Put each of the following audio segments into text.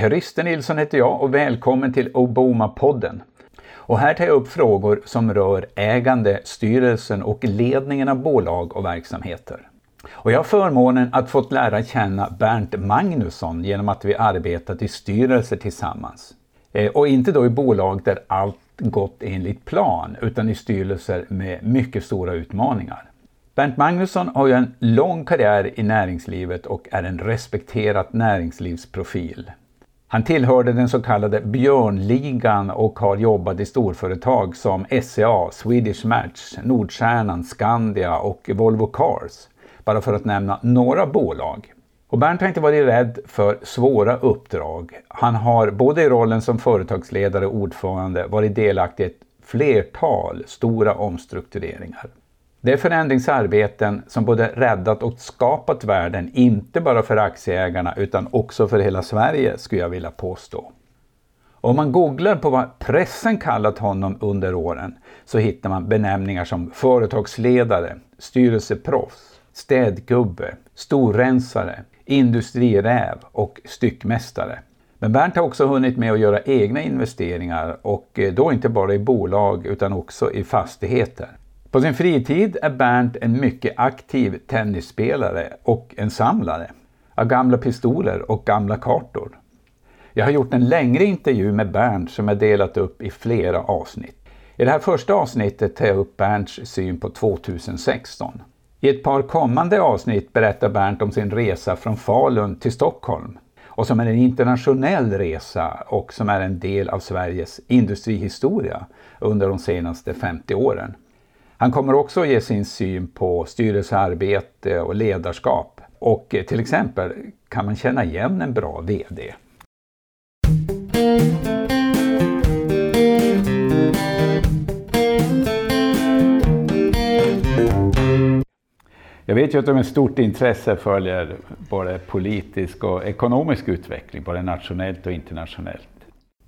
Christer Nilsson heter jag och välkommen till Obama-podden. Och här tar jag upp frågor som rör ägande, styrelsen och ledningen av bolag och verksamheter. Och jag har förmånen att fått lära känna Bernt Magnusson genom att vi arbetat i styrelser tillsammans. Eh, och inte då i bolag där allt gått enligt plan utan i styrelser med mycket stora utmaningar. Bernt Magnusson har ju en lång karriär i näringslivet och är en respekterad näringslivsprofil. Han tillhörde den så kallade Björnligan och har jobbat i storföretag som SCA, Swedish Match, Nordstjärnan, Skandia och Volvo Cars. Bara för att nämna några bolag. Och Bernt har inte varit rädd för svåra uppdrag. Han har både i rollen som företagsledare och ordförande varit delaktig i ett flertal stora omstruktureringar. Det är förändringsarbeten som både räddat och skapat värden, inte bara för aktieägarna utan också för hela Sverige, skulle jag vilja påstå. Om man googlar på vad pressen kallat honom under åren så hittar man benämningar som företagsledare, styrelseproffs, städgubbe, storrensare, industriräv och styckmästare. Men Bernt har också hunnit med att göra egna investeringar och eh, då inte bara i bolag utan också i fastigheter. På sin fritid är Bernt en mycket aktiv tennisspelare och en samlare av gamla pistoler och gamla kartor. Jag har gjort en längre intervju med Bernt som jag delat upp i flera avsnitt. I det här första avsnittet tar jag upp Bernts syn på 2016. I ett par kommande avsnitt berättar Bernt om sin resa från Falun till Stockholm och som är en internationell resa och som är en del av Sveriges industrihistoria under de senaste 50 åren. Han kommer också ge sin syn på styrelsearbete och ledarskap. Och eh, till exempel, kan man känna igen en bra VD? Jag vet ju att du med stort intresse följer både politisk och ekonomisk utveckling, både nationellt och internationellt.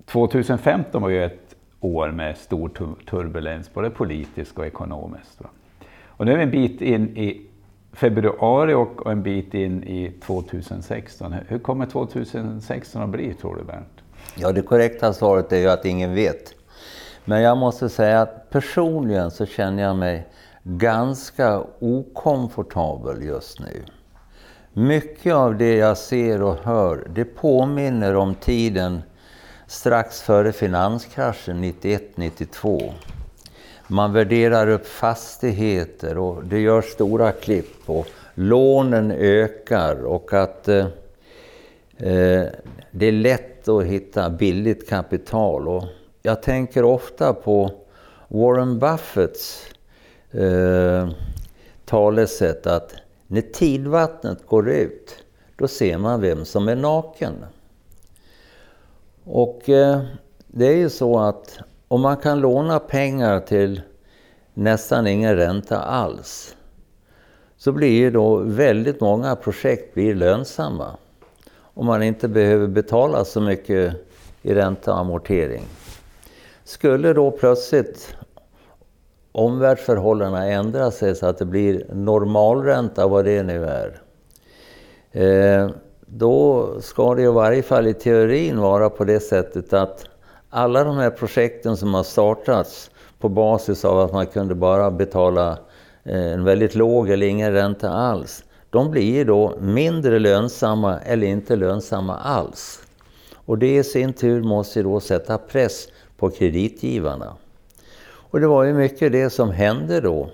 2015 var ju ett år med stor turbulens, både politiskt och ekonomiskt. Och nu är vi en bit in i februari och en bit in i 2016. Hur kommer 2016 att bli, tror du Bernt? Ja, det korrekta svaret är ju att ingen vet. Men jag måste säga att personligen så känner jag mig ganska okomfortabel just nu. Mycket av det jag ser och hör, det påminner om tiden strax före finanskraschen 91-92. Man värderar upp fastigheter och det görs stora klipp och lånen ökar och att eh, eh, det är lätt att hitta billigt kapital. Och jag tänker ofta på Warren Buffetts eh, talesätt att när tidvattnet går ut, då ser man vem som är naken. Och eh, det är ju så att om man kan låna pengar till nästan ingen ränta alls så blir ju då väldigt många projekt blir lönsamma. Om man inte behöver betala så mycket i ränta och amortering. Skulle då plötsligt omvärldsförhållandena ändra sig så att det blir normalränta, vad det nu är. Eh, då ska det i varje fall i teorin vara på det sättet att alla de här projekten som har startats på basis av att man kunde bara betala eh, en väldigt låg eller ingen ränta alls, de blir då mindre lönsamma eller inte lönsamma alls. Och det i sin tur måste då sätta press på kreditgivarna. Och det var ju mycket det som hände då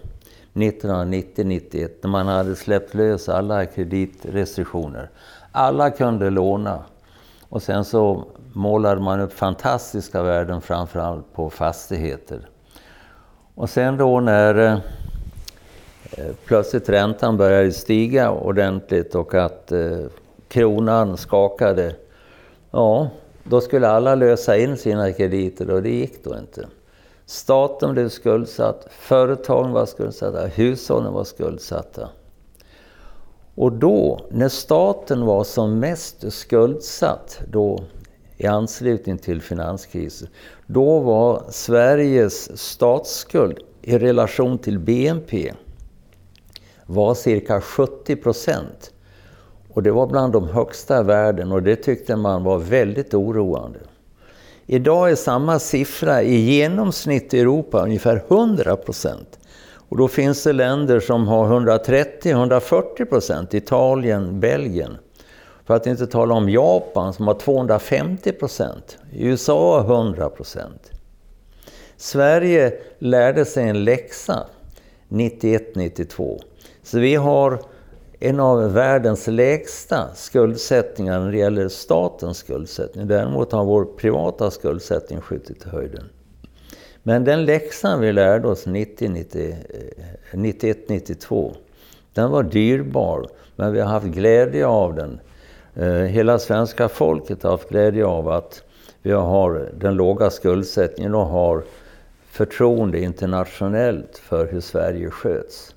1990-91 när man hade släppt lös alla kreditrestriktioner. Alla kunde låna. Och sen så målade man upp fantastiska värden framförallt på fastigheter. Och sen då när eh, plötsligt räntan började stiga ordentligt och att eh, kronan skakade. Ja, då skulle alla lösa in sina krediter och det gick då inte. Staten blev skuldsatt, företagen var skuldsatta, hushållen var skuldsatta. Och då, när staten var som mest skuldsatt då i anslutning till finanskrisen, då var Sveriges statsskuld i relation till BNP var cirka 70 procent. Och det var bland de högsta i världen och det tyckte man var väldigt oroande. Idag är samma siffra i genomsnitt i Europa ungefär 100 procent. Och då finns det länder som har 130-140 procent, Italien, Belgien. För att inte tala om Japan som har 250 procent. USA har 100 procent. Sverige lärde sig en läxa 91-92. Så vi har en av världens lägsta skuldsättningar när det gäller statens skuldsättning. Däremot har vår privata skuldsättning skjutit i höjden. Men den läxan vi lärde oss 91-92, eh, den var dyrbar, men vi har haft glädje av den. Eh, hela svenska folket har haft glädje av att vi har den låga skuldsättningen och har förtroende internationellt för hur Sverige sköts.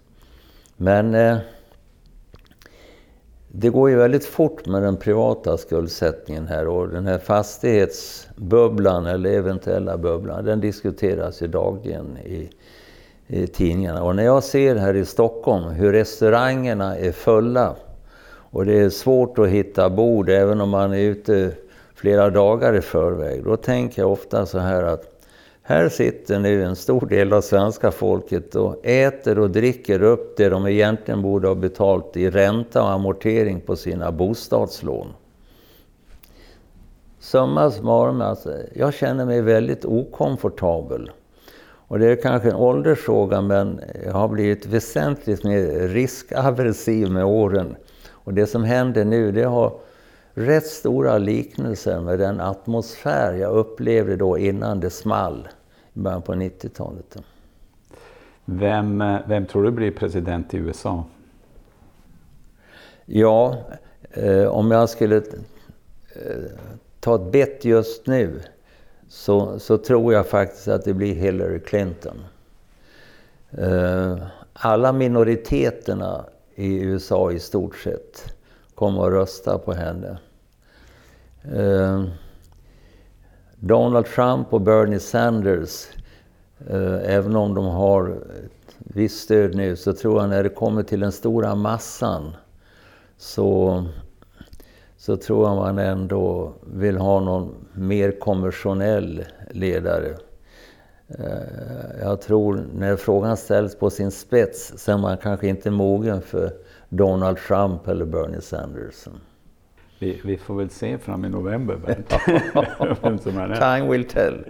Men eh, det går ju väldigt fort med den privata skuldsättningen här och den här fastighetsbubblan eller eventuella bubblan, den diskuteras ju dagligen i, i tidningarna. Och när jag ser här i Stockholm hur restaurangerna är fulla och det är svårt att hitta bord även om man är ute flera dagar i förväg, då tänker jag ofta så här att här sitter nu en stor del av svenska folket och äter och dricker upp det de egentligen borde ha betalt i ränta och amortering på sina bostadslån. Summa summarum, alltså, jag känner mig väldigt okomfortabel. Och det är kanske en åldersfråga men jag har blivit väsentligt mer riskaversiv med åren. Och det som händer nu det har rätt stora liknelser med den atmosfär jag upplevde då innan det small i början på 90-talet. Vem, vem tror du blir president i USA? Ja, eh, om jag skulle eh, ta ett bett just nu så, så tror jag faktiskt att det blir Hillary Clinton. Eh, alla minoriteterna i USA i stort sett kom och rösta på henne. Eh, Donald Trump och Bernie Sanders, eh, även om de har ett visst stöd nu, så tror jag när det kommer till den stora massan så, så tror jag man ändå vill ha någon mer konventionell ledare. Eh, jag tror när frågan ställs på sin spets så är man kanske inte mogen för Donald Trump eller Bernie Sanders. Vi, vi får väl se fram i november, Bernt. Time will tell.